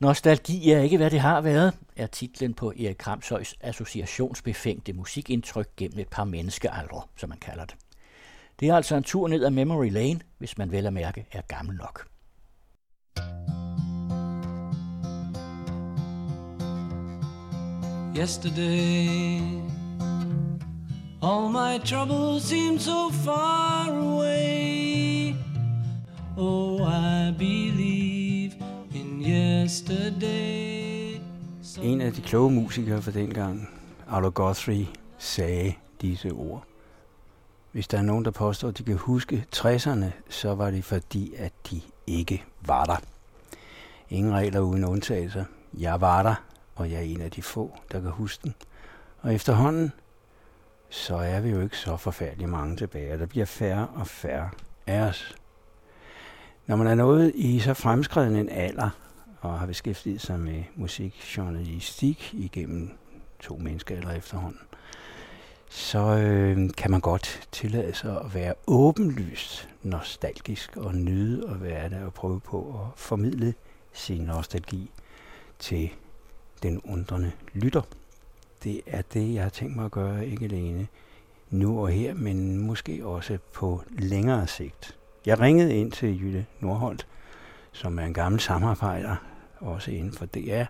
Nostalgi er ikke, hvad det har været, er titlen på Erik Kramshøjs associationsbefængte musikindtryk gennem et par menneskealdre, som man kalder det. Det er altså en tur ned ad Memory Lane, hvis man vel at mærke er gammel nok. Yesterday All my troubles seem so far away Oh, I believe en af de kloge musikere for dengang, Arlo Guthrie, sagde disse ord. Hvis der er nogen, der påstår, at de kan huske 60'erne, så var det fordi, at de ikke var der. Ingen regler uden undtagelser. Jeg var der, og jeg er en af de få, der kan huske den. Og efterhånden, så er vi jo ikke så forfærdelig mange tilbage. Der bliver færre og færre af os. Når man er nået i så fremskreden en alder, og har beskæftiget sig med musikjournalistik igennem to mennesker eller efterhånden, så øh, kan man godt tillade sig at være åbenlyst nostalgisk og nyde at være der og prøve på at formidle sin nostalgi til den undrende lytter. Det er det, jeg har tænkt mig at gøre, ikke alene nu og her, men måske også på længere sigt. Jeg ringede ind til Jytte Nordholt, som er en gammel samarbejder, også inden for DR,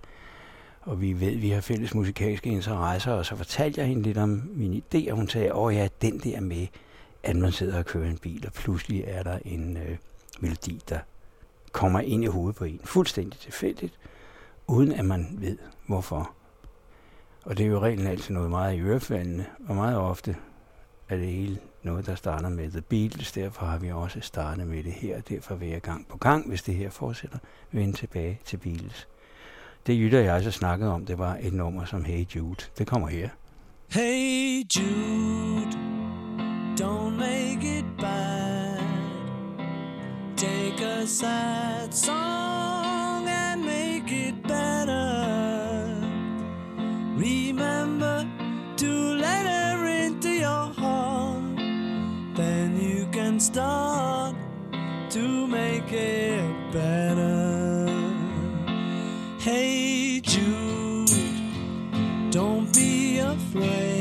og vi ved, at vi har fælles musikalske interesser, og så fortalte jeg hende lidt om min idé, og hun sagde, åh ja, den der med, at man sidder og kører en bil, og pludselig er der en øh, melodi, der kommer ind i hovedet på en, fuldstændig tilfældigt, uden at man ved, hvorfor. Og det er jo reglen altid noget meget i ørefaldende, og meget ofte er det hele noget, der starter med The Beatles. Derfor har vi også startet med det her, derfor vil jeg gang på gang, hvis det her fortsætter, vende tilbage til Beatles. Det Jytte og jeg så snakkede om, det var et nummer som Hey Jude. Det kommer her. Hey Jude, don't make it bad. Take a sad song to make it better. Hey Jude, don't be afraid.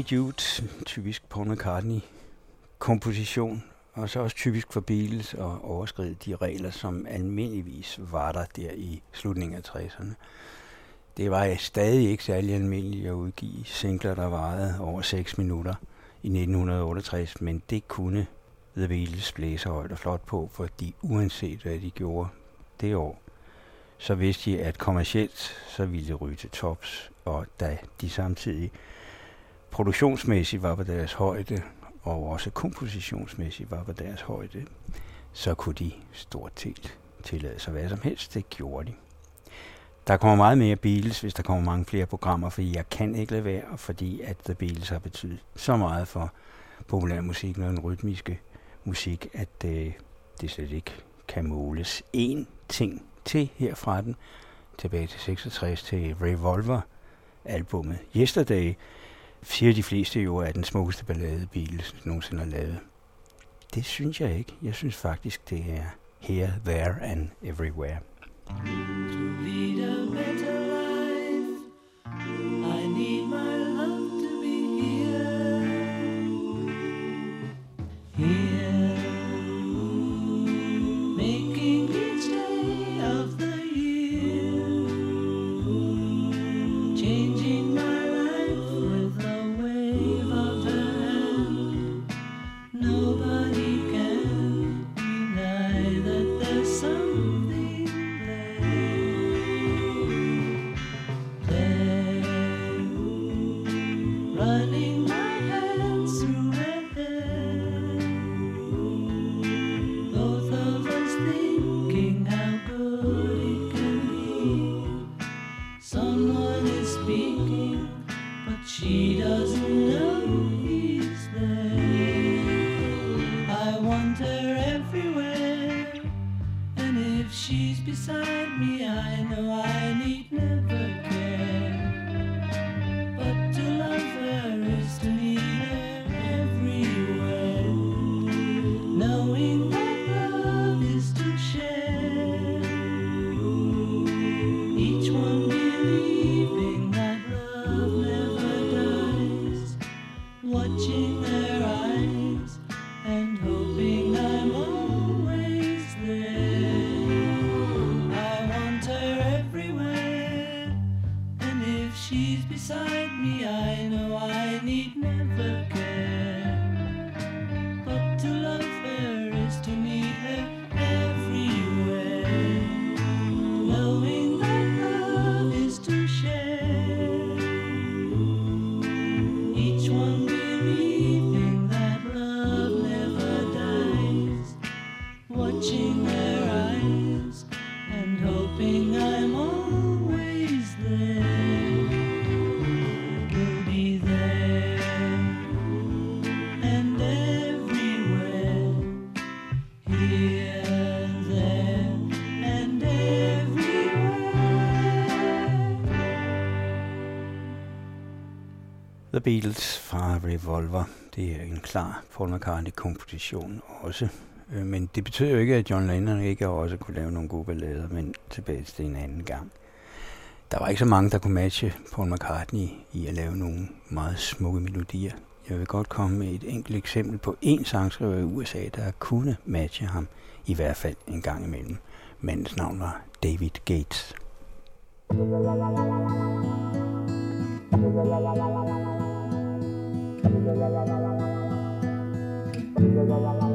Hey Jude, typisk Paul McCartney komposition, og så også typisk for Beatles at overskride de regler, som almindeligvis var der der i slutningen af 60'erne. Det var stadig ikke særlig almindeligt at udgive singler, der varede over 6 minutter i 1968, men det kunne The Beatles blæse højt og flot på, fordi uanset hvad de gjorde det år, så vidste de, at kommercielt så ville det ryge til tops, og da de samtidig produktionsmæssigt var på deres højde, og også kompositionsmæssigt var på deres højde, så kunne de stort set tillade sig hvad som helst. Det gjorde de. Der kommer meget mere Beatles, hvis der kommer mange flere programmer, fordi jeg kan ikke lade være, fordi at The Beatles har betydet så meget for populærmusikken og den rytmiske musik, at øh, det slet ikke kan måles. En ting til herfra den, tilbage til 66 til Revolver, albummet Yesterday, siger de fleste jo er den smukkeste ballade, Beatles nogensinde har lavet. Det synes jeg ikke. Jeg synes faktisk, det er Here, There and Everywhere. To lead a better life, The Beatles fra Revolver. Det er en klar Paul McCartney-komposition også. Øh, men det betyder jo ikke, at John Lennon ikke også kunne lave nogle gode ballader, men tilbage til en anden gang. Der var ikke så mange, der kunne matche Paul McCartney i at lave nogle meget smukke melodier. Jeg vil godt komme med et enkelt eksempel på en sangskriver i USA, der kunne matche ham, i hvert fald en gang imellem. Mandens navn var David Gates. If la la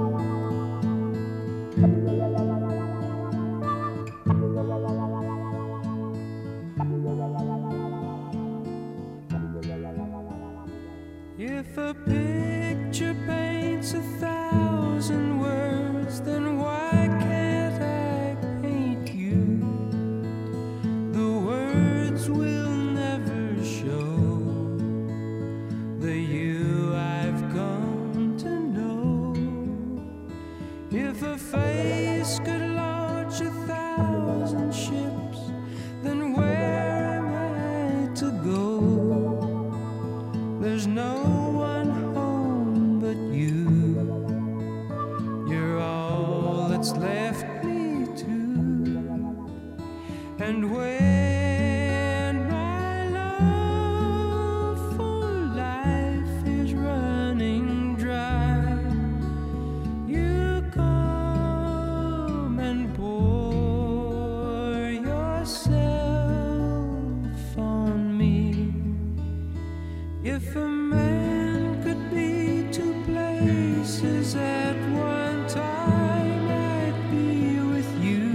If a man could be two places at one time, I'd be with you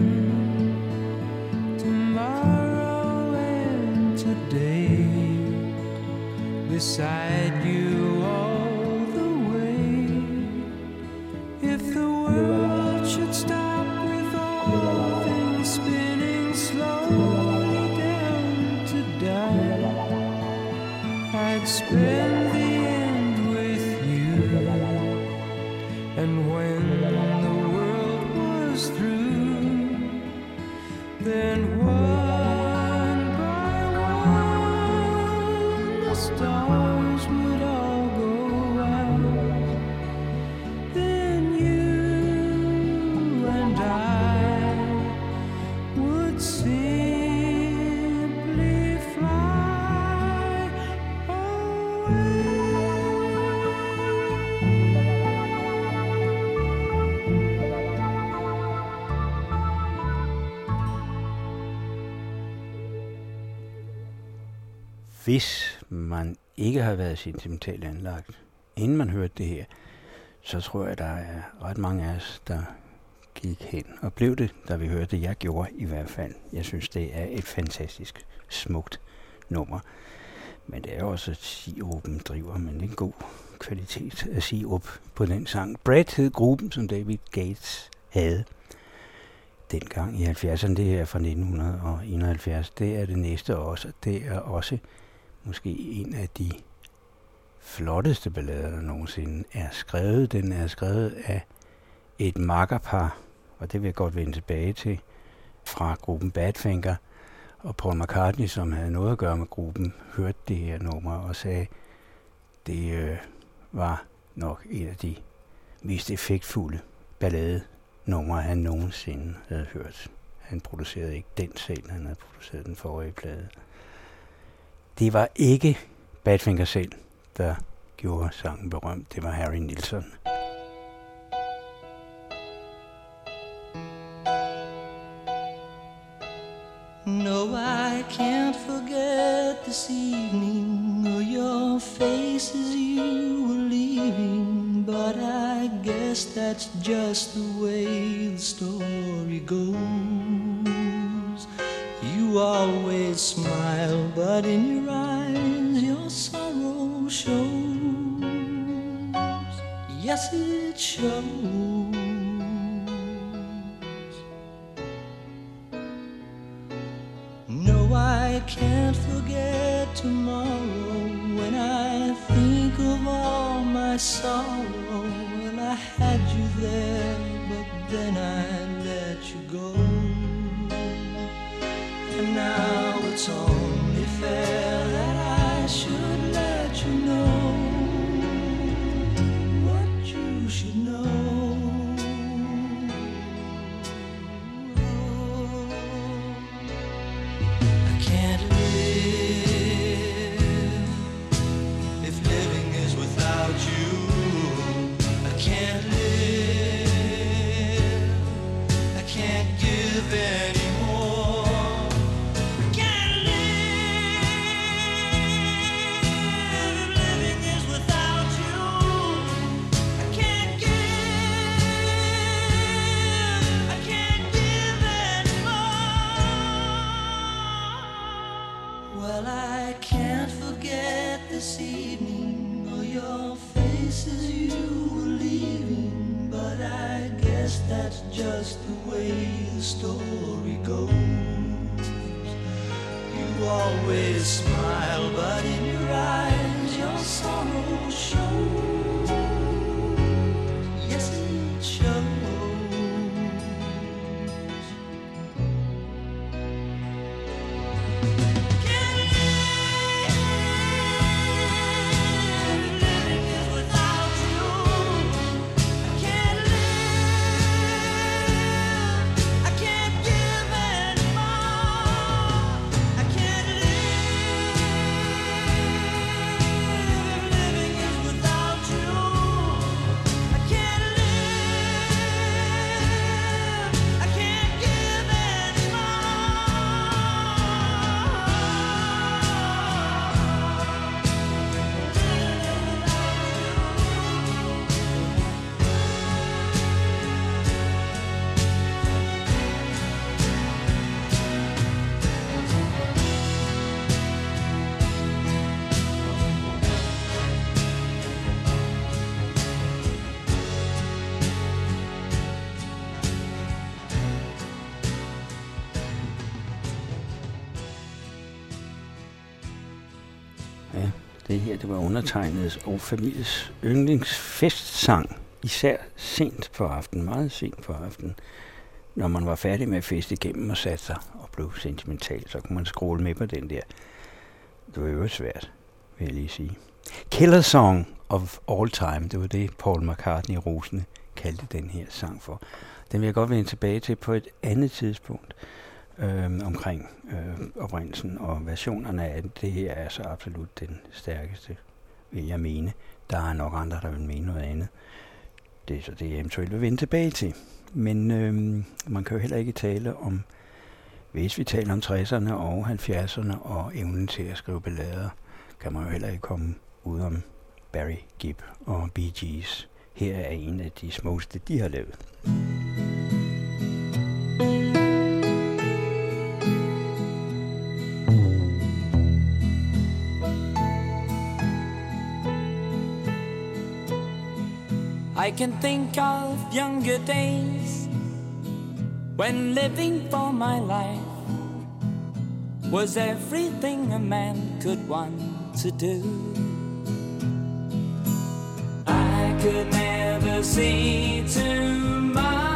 tomorrow and today beside you. Været sentimentalt anlagt, inden man hørte det her, så tror jeg, der er ret mange af os, der gik hen og blev det, da vi hørte det. Jeg gjorde i hvert fald. Jeg synes, det er et fantastisk smukt nummer. Men det er også, at sirupen driver, men det er en god kvalitet af sirup på den sang. Brad hed gruppen, som David Gates havde dengang i 70'erne. Det her fra 1971. Det er det næste også. Det er også måske en af de flotteste ballader, der nogensinde er skrevet. Den er skrevet af et makkerpar, og det vil jeg godt vende tilbage til, fra gruppen Badfinger. Og Paul McCartney, som havde noget at gøre med gruppen, hørte det her nummer og sagde, det øh, var nok en af de mest effektfulde balladenumre, han nogensinde havde hørt. Han producerede ikke den selv, han havde produceret den forrige plade. Det var ikke Badfinger selv, der gjorde sangen berømt. Det var Harry Nilsson. No, I can't forget this evening or your face as you were leaving. But I guess that's just the way the story goes. You always smile, but in your eyes shows. Yes, it shows. No, I can't forget tomorrow when I think of all my sorrow. Well, I had you there, but then I let you go and now var undertegnet og families yndlingsfestsang. Især sent på aftenen, meget sent på aftenen. Når man var færdig med at feste igennem og satte sig og blev sentimental, så kunne man scrolle med på den der. Det var jo svært, vil jeg lige sige. Killer Song of All Time, det var det Paul McCartney Rosene kaldte den her sang for. Den vil jeg godt vende tilbage til på et andet tidspunkt øh, omkring øh, oprindelsen og versionerne af det. Det her er så absolut den stærkeste, vil jeg mene. Der er nok andre, der vil mene noget andet. Det er så det, jeg eventuelt vil vende tilbage til. Men øh, man kan jo heller ikke tale om, hvis vi taler om 60'erne og 70'erne og evnen til at skrive ballader, kan man jo heller ikke komme ud om Barry Gibb og Bee Gees. Her er en af de smukkeste, de har lavet. I can think of younger days when living for my life was everything a man could want to do. I could never see tomorrow.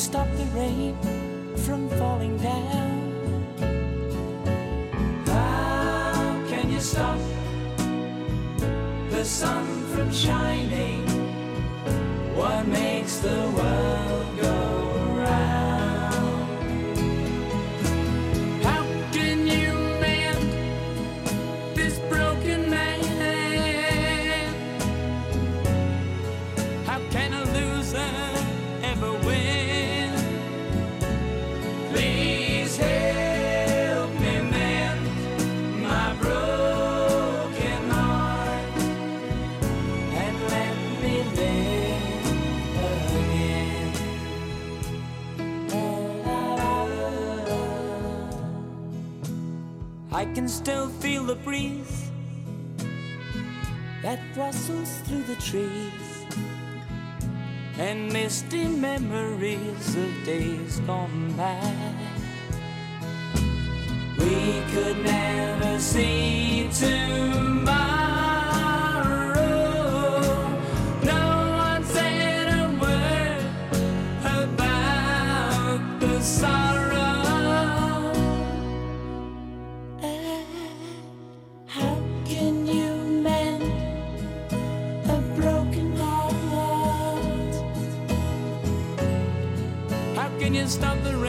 Stop the rain can still feel the breeze that rustles through the trees and misty memories of days gone by. We could never see tomorrow. is not the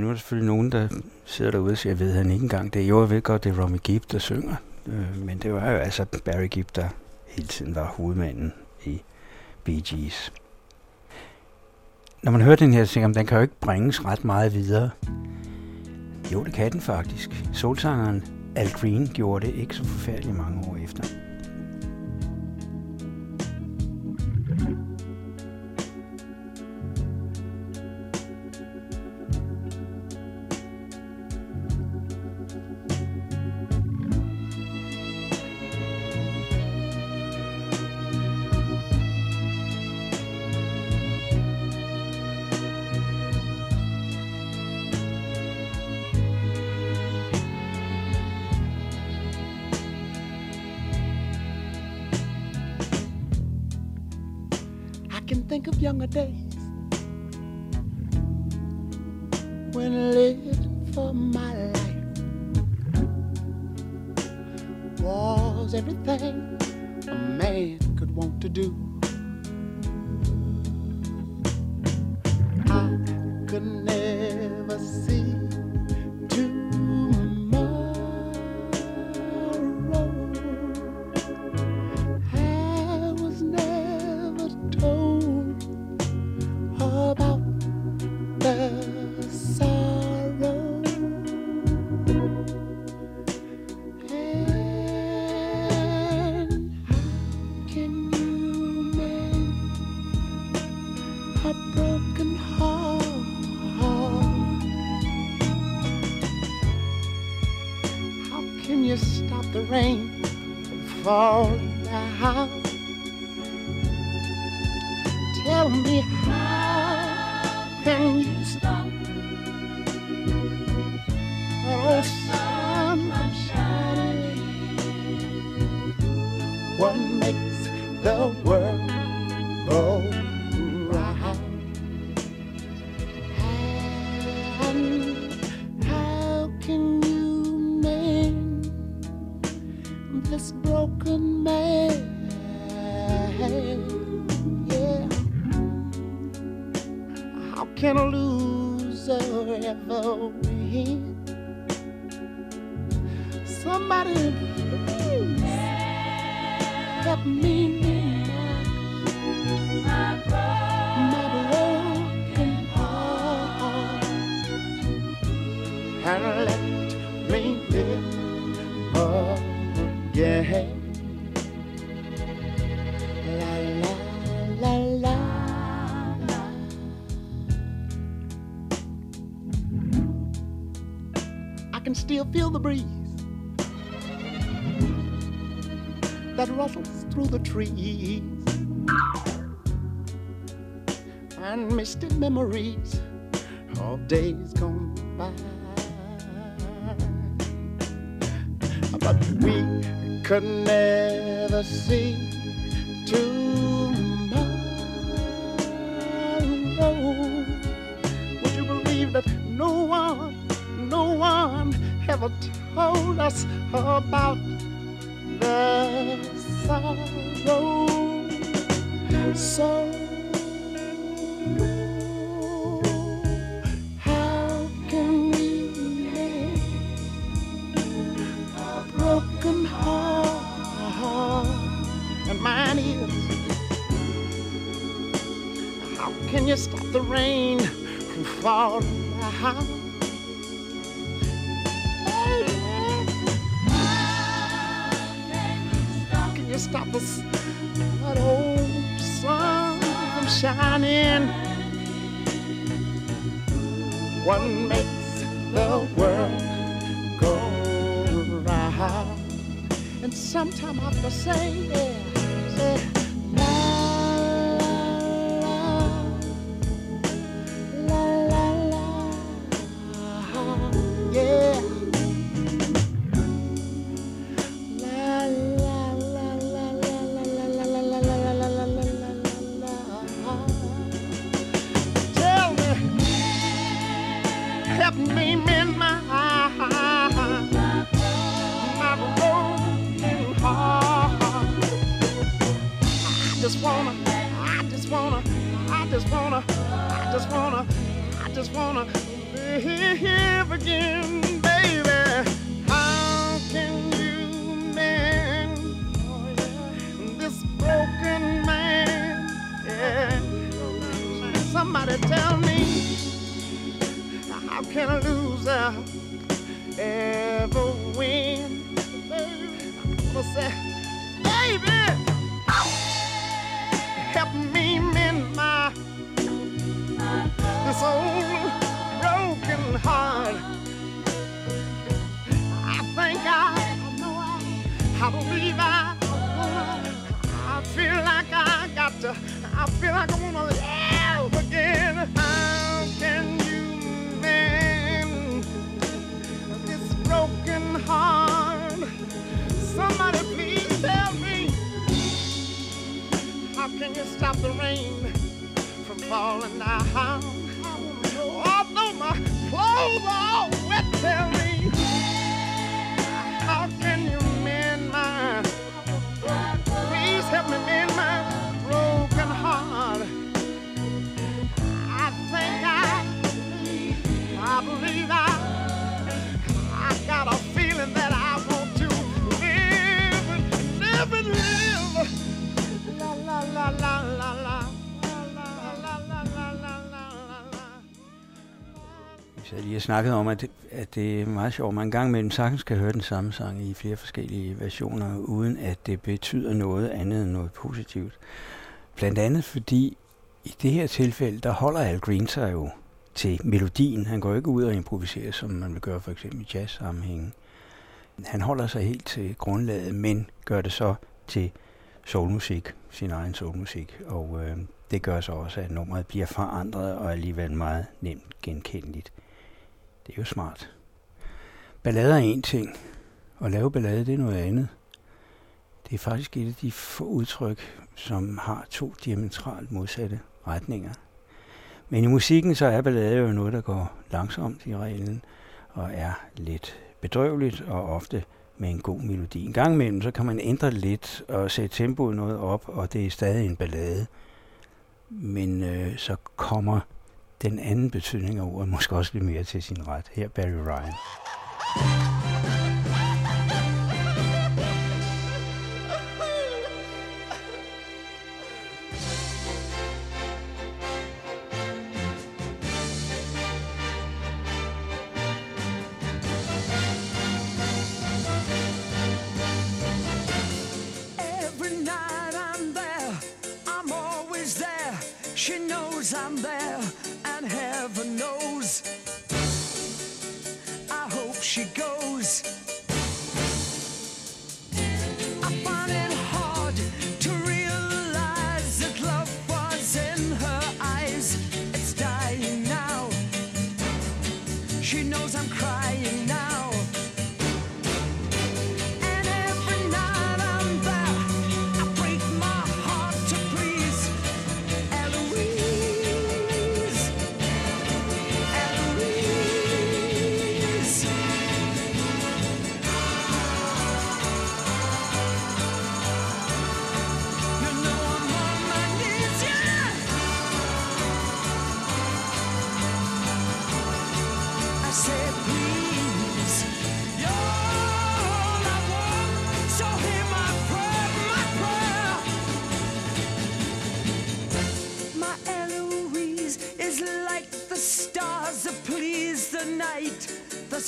nu er der selvfølgelig nogen, der sidder derude og siger, jeg ved han ikke engang det. Jo, jeg ved godt, det er Romy Gibb, der synger. Øh, men det var jo altså Barry Gibb, der hele tiden var hovedmanden i Bee Gees. Når man hører den her, så tænker man, den kan jo ikke bringes ret meget videre. Jo, det kan den faktisk. Solsangeren Al Green gjorde det ikke så forfærdeligt mange år efter. can you stop the rain from falling down? Tell me how can you stop the old sun from shining? What makes the world comprehend. Trees and misty memories of days gone by. But we could never see tomorrow. Would you believe that no one, no one ever told us about the sorrow. So how can we make a broken heart? And mine is. How can you stop the rain from falling? Stop us that old sun from shining. What makes the world go round? And sometime I have to say, yeah, ever win? I'm gonna say, baby, help me mend my this old broken heart. I think I, I know I, I believe I, I feel like I got to, I feel like I wanna live again. How can heart? Somebody please tell me, how can you stop the rain from falling down? Although my clothes are all wet, tell me, Så jeg lige har snakket om, at at det er meget sjovt. Man en gang imellem sagtens kan høre den samme sang i flere forskellige versioner, uden at det betyder noget andet end noget positivt. Blandt andet fordi i det her tilfælde, der holder Al Green sig jo til melodien. Han går ikke ud og improviserer, som man vil gøre for eksempel i jazz-sammenhængen. Han holder sig helt til grundlaget, men gør det så til soulmusik, sin egen soulmusik. Og øh, det gør så også, at nummeret bliver forandret og alligevel meget nemt genkendeligt. Det er jo smart. Ballader er en ting, og lave ballade det er noget andet. Det er faktisk et af de få udtryk, som har to diametralt modsatte retninger. Men i musikken så er ballade jo noget, der går langsomt i reglen, og er lidt bedrøveligt og ofte med en god melodi. En gang imellem, så kan man ændre lidt og sætte tempoet noget op, og det er stadig en ballade. Men øh, så kommer den anden betydning af ordet måske også lidt mere til sin ret. Her Barry Ryan.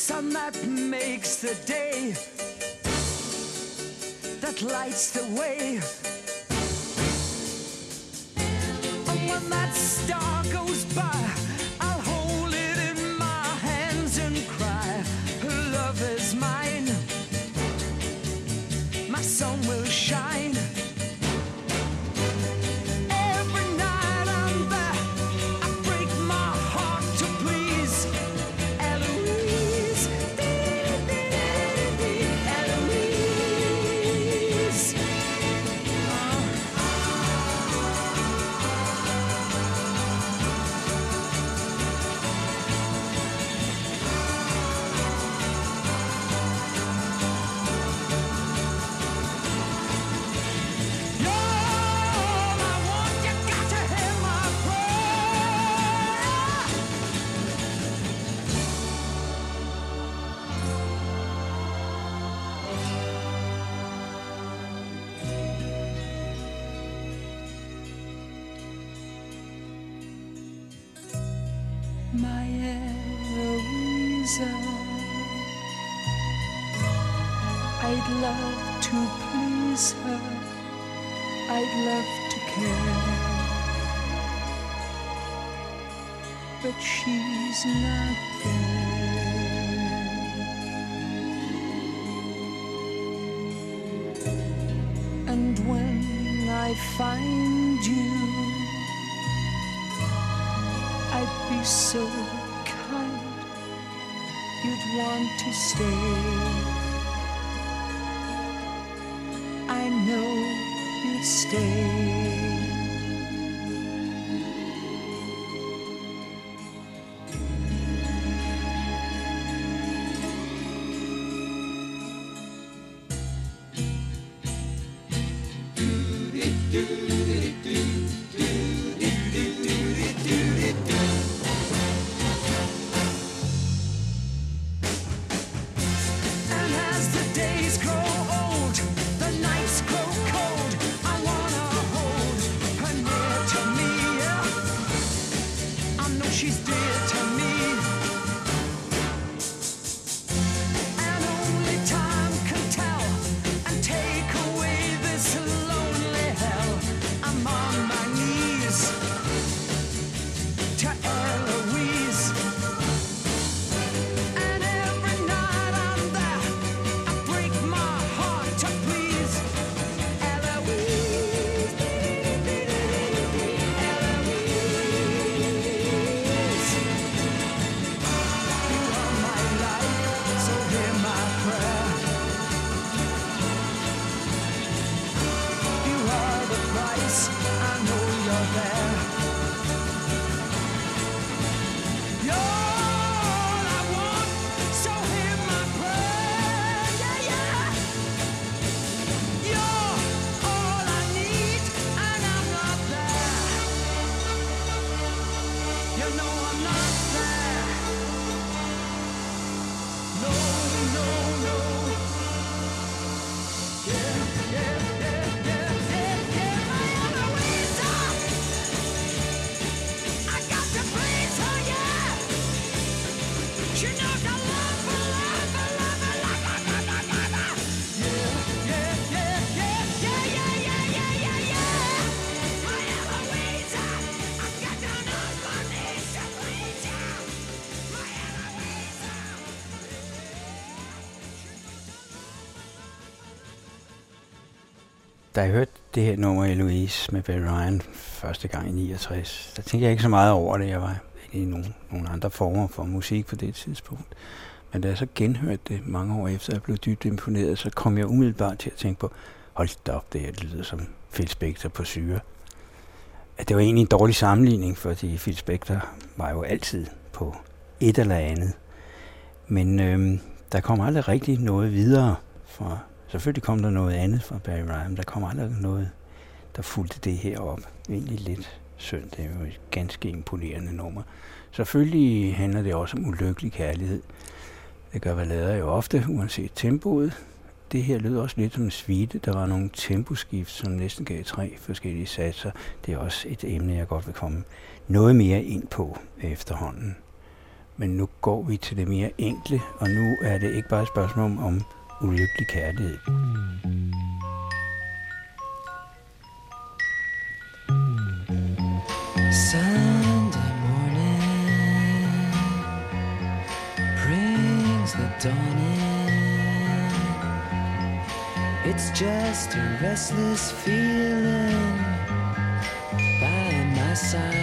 Sun that makes the day, that lights the way. And when that star goes by, But she's not there. And when I find you, I'd be so kind, you'd want to stay. I know you'd stay. Jeg hørte det her nummer i Louise med Barry Ryan første gang i 69, der tænkte jeg ikke så meget over det. Jeg var ikke i nogen, nogen andre former for musik på det tidspunkt. Men da jeg så genhørte det mange år efter, at jeg blev dybt imponeret, så kom jeg umiddelbart til at tænke på, hold da op, det her det lyder som Phil Spector på syre. At det var egentlig en dårlig sammenligning, fordi Phil Spector var jo altid på et eller andet. Men øhm, der kom aldrig rigtig noget videre fra Selvfølgelig kom der noget andet fra Barry Ryan, der kom aldrig noget, der fulgte det her op. Egentlig lidt synd, det er jo et ganske imponerende nummer. Selvfølgelig handler det også om ulykkelig kærlighed. Det gør ballader jo ofte, uanset tempoet. Det her lød også lidt som en svite. Der var nogle temposkift, som næsten gav tre forskellige satser. Det er også et emne, jeg godt vil komme noget mere ind på efterhånden. Men nu går vi til det mere enkle, og nu er det ikke bare et spørgsmål om, om ulykkelig kærlighed. Sunday morning brings the dawn. It's just a restless feeling by my side.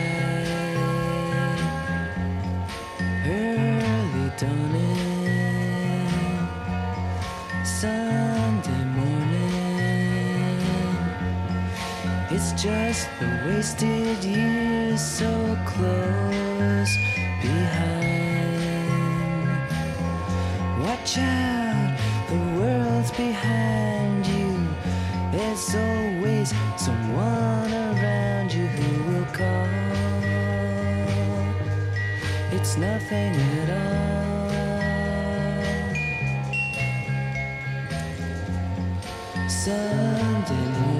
Just the wasted years so close behind. Watch out, the world's behind you. There's always someone around you who will call. It's nothing at all. Sunday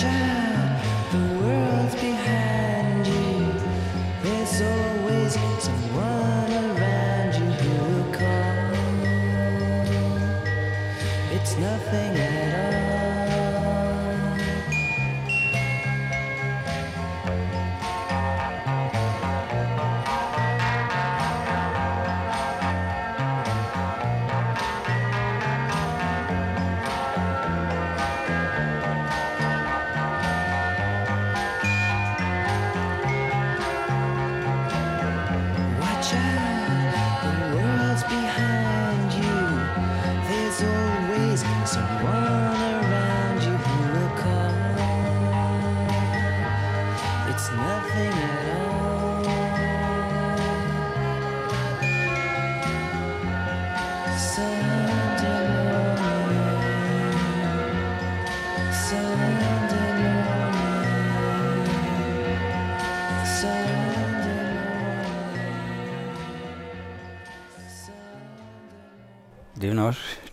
chance.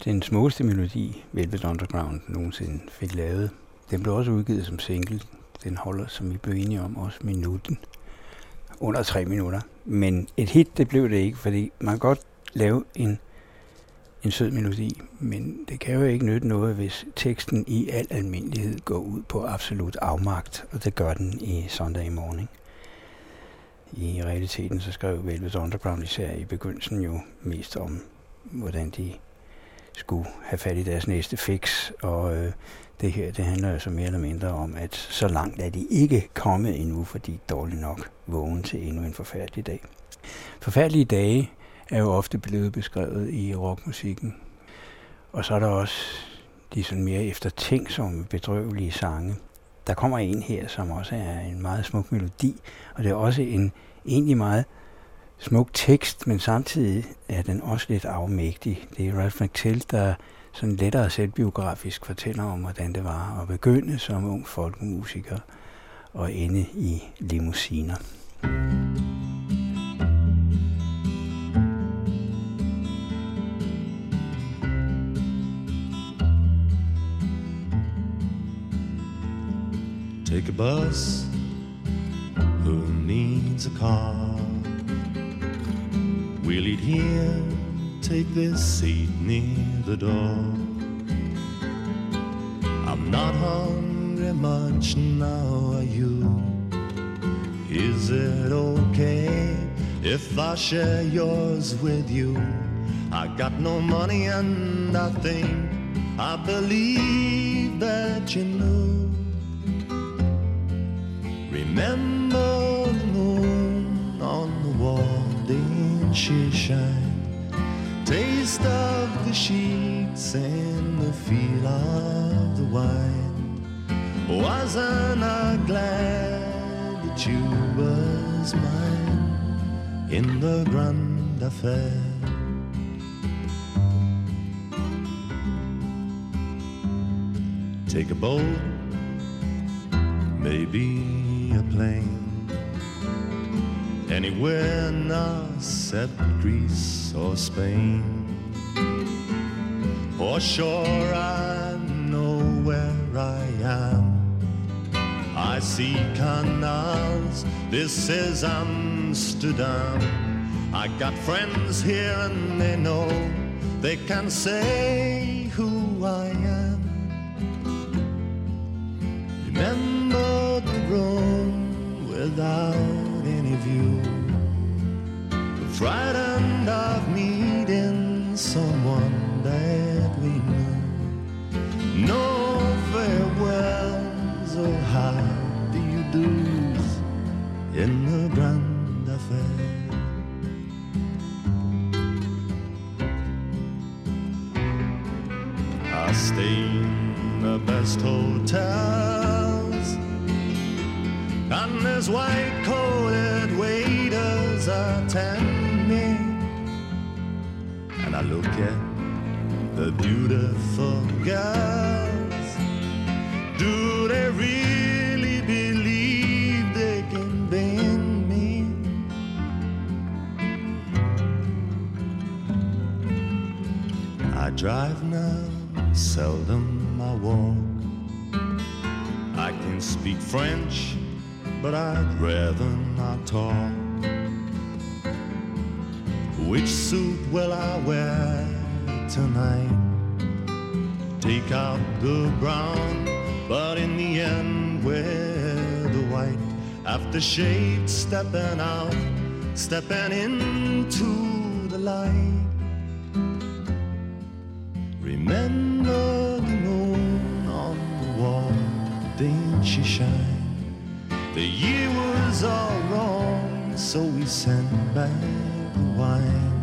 Den smukkeste melodi, Velvet Underground nogensinde fik lavet. Den blev også udgivet som single. Den holder, som vi blev enige om, også minuten. Under tre minutter. Men et hit, det blev det ikke, fordi man kan godt lave en, en sød melodi, men det kan jo ikke nytte noget, hvis teksten i al almindelighed går ud på absolut afmagt, og det gør den i Sunday Morning. I realiteten så skrev Velvet Underground især i begyndelsen jo mest om hvordan de skulle have fat i deres næste fix, og øh, det her, det handler jo så mere eller mindre om, at så langt er de ikke kommet endnu, fordi dårligt nok vågen til endnu en forfærdelig dag. Forfærdelige dage er jo ofte blevet beskrevet i rockmusikken, og så er der også de sådan mere eftertænksomme, bedrøvelige sange. Der kommer en her, som også er en meget smuk melodi, og det er også en egentlig meget smuk tekst, men samtidig er den også lidt afmægtig. Det er Ralph McTell, der sådan lettere selvbiografisk fortæller om, hvordan det var at begynde som ung folkemusiker og ende i limousiner. Take a bus, who needs a car? We'll eat here, take this seat near the door. I'm not hungry much now, are you? Is it okay if I share yours with you? I got no money and I think I believe that you know. Remember she. Taste of the sheets and the feel of the wine. Wasn't I glad that you was mine in the grand affair? Take a boat, maybe a plane anywhere now except Greece or Spain. For sure I know where I am. I see canals, this is Amsterdam. I got friends here and they know they can say who I am. Remember the room without view. Frightened of meeting someone that we knew. No farewells or how do you do's in the grand affair. I stay in the best hotels, and there's white hands attend me And I look at the beautiful girls Do they really believe they can bend me? I drive now, seldom I walk I can speak French but I'd rather not talk. Which suit will I wear tonight? Take out the brown, but in the end wear the white. After shade, stepping out, stepping into the light. Remember the moon on the wall, didn't she shine? The year was all wrong, so we sent back wine.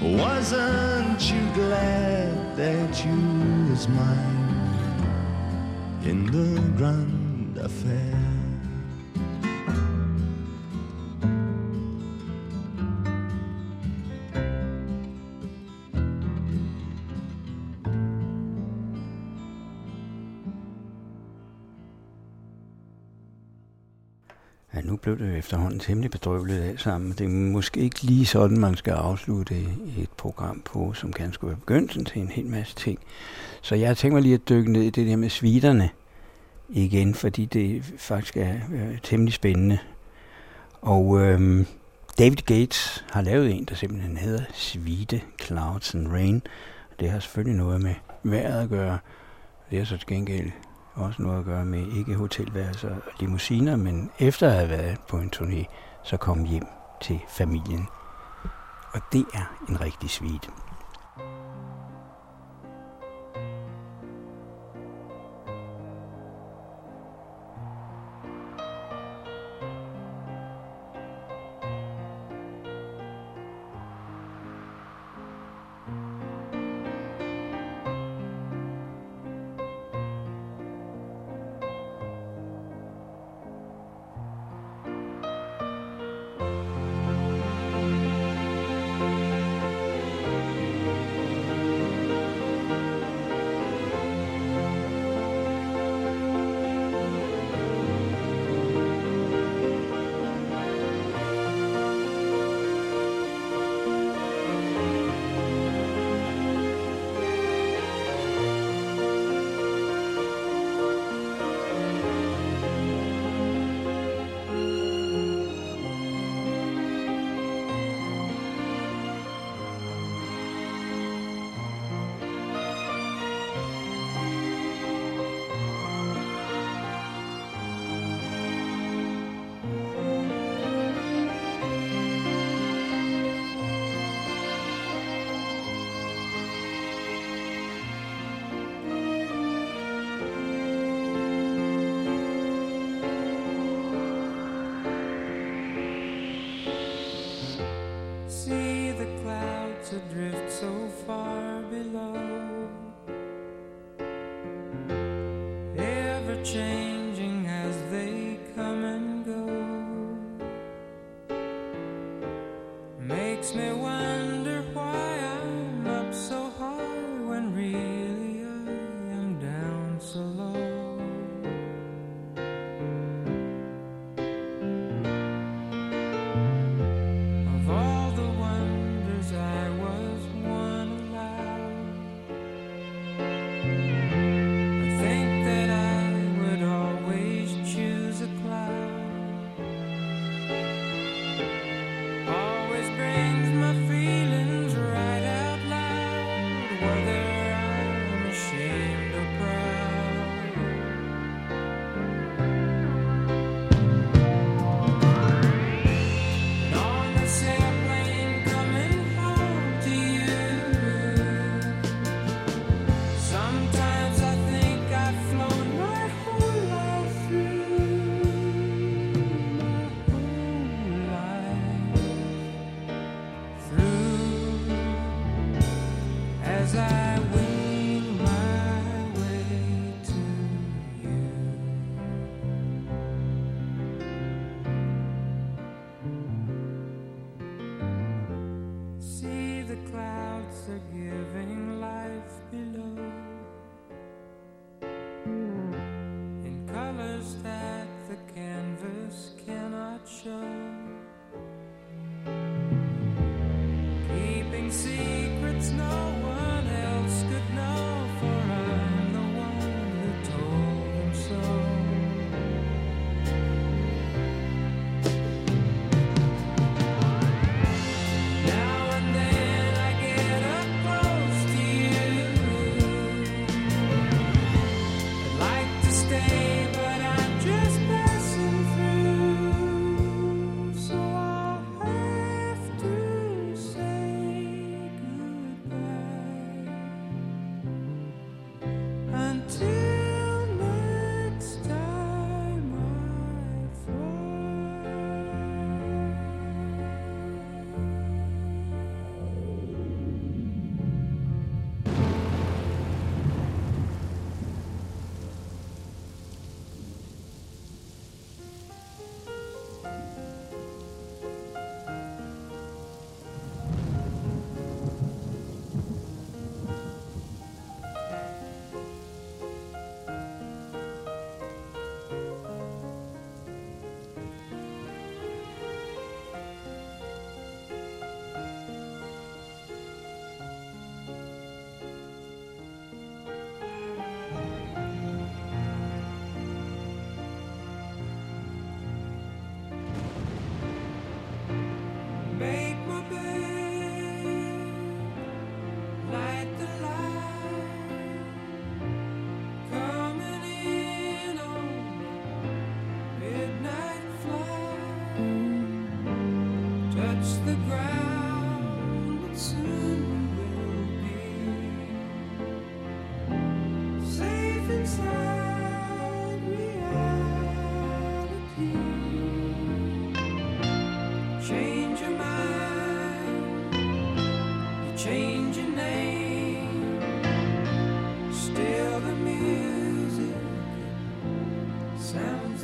Wasn't you glad that you was mine in the grand affair? Blev det efterhånden temmelig bedrøveligt alt sammen. Det er måske ikke lige sådan, man skal afslutte et program på, som kan skulle være begyndelsen til en hel masse ting. Så jeg tænker mig lige at dykke ned i det der med sviterne igen, fordi det faktisk er øh, temmelig spændende. Og øh, David Gates har lavet en, der simpelthen hedder Svite Clouds and Rain. Det har selvfølgelig noget med vejret at gøre. Det er så til gengæld også noget at gøre med ikke hotelværelser og limousiner, men efter at have været på en turné, så kom hjem til familien. Og det er en rigtig svit.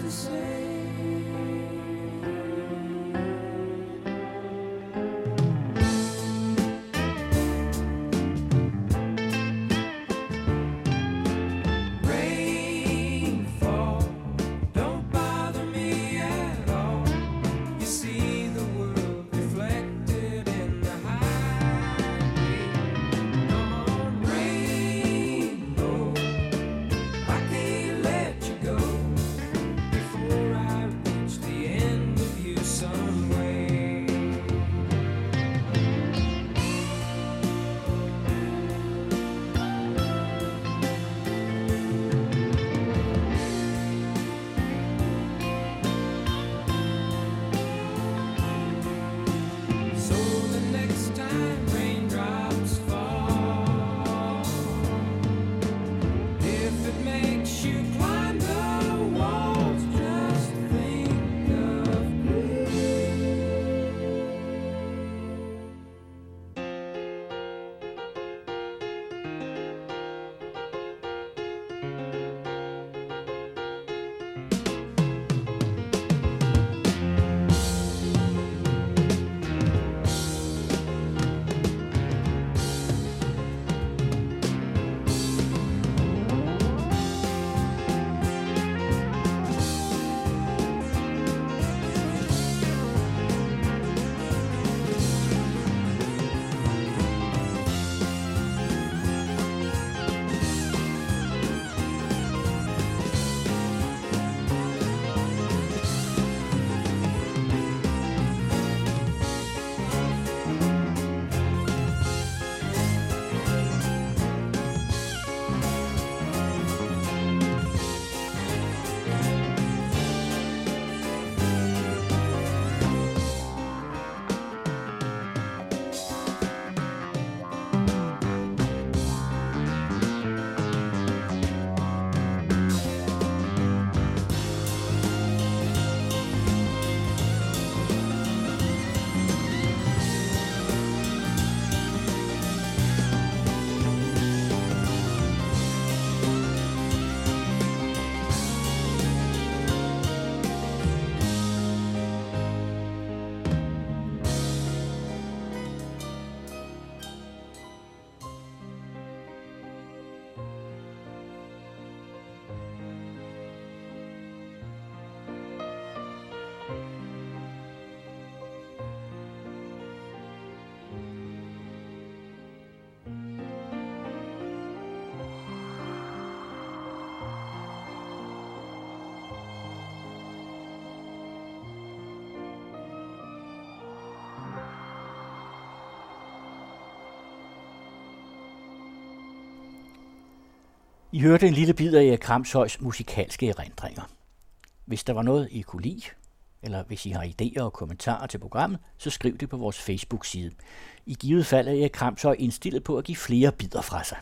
the same. I hørte en lille bid af Erik Kramshøjs musikalske erindringer. Hvis der var noget, I kunne lide, eller hvis I har idéer og kommentarer til programmet, så skriv det på vores Facebook-side. I givet fald er Erik Kramshøj indstillet på at give flere bidder fra sig.